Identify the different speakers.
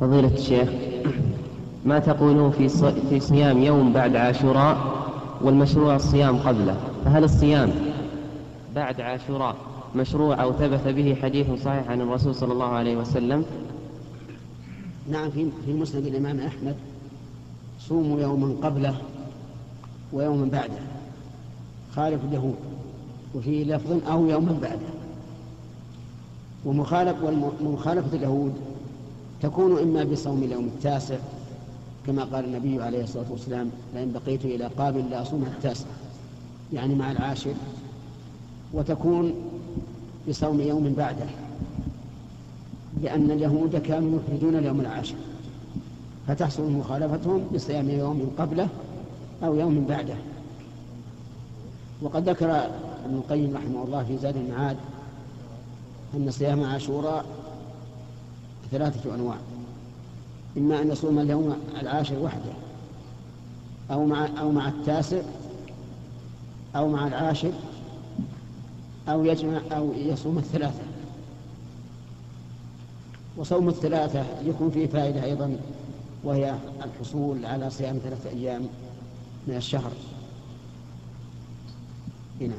Speaker 1: فضيلة الشيخ ما تقولون في في صيام يوم بعد عاشوراء والمشروع الصيام قبله؟ فهل الصيام بعد عاشوراء مشروع أو ثبت به حديث صحيح عن الرسول صلى الله عليه وسلم؟
Speaker 2: نعم في في مسند الإمام أحمد صوموا يوما قبله ويوما بعده خالف اليهود وفيه لفظ أو يوما بعده ومخالف ومخالفة اليهود تكون إما بصوم اليوم التاسع كما قال النبي عليه الصلاة والسلام لئن بقيت إلى قابل لأصوم التاسع يعني مع العاشر وتكون بصوم يوم بعده لأن اليهود كانوا يفردون اليوم العاشر فتحصل مخالفتهم بصيام يوم قبله أو يوم بعده. وقد ذكر ابن القيم رحمه الله في زاد المعاد أن صيام عاشوراء ثلاثة أنواع. إما أن يصوم اليوم العاشر وحده أو مع أو مع التاسع أو مع العاشر أو يجمع أو يصوم الثلاثة. وصوم الثلاثة يكون فيه فائدة أيضا وهي الحصول على صيام ثلاثة أيام من الشهر. هنا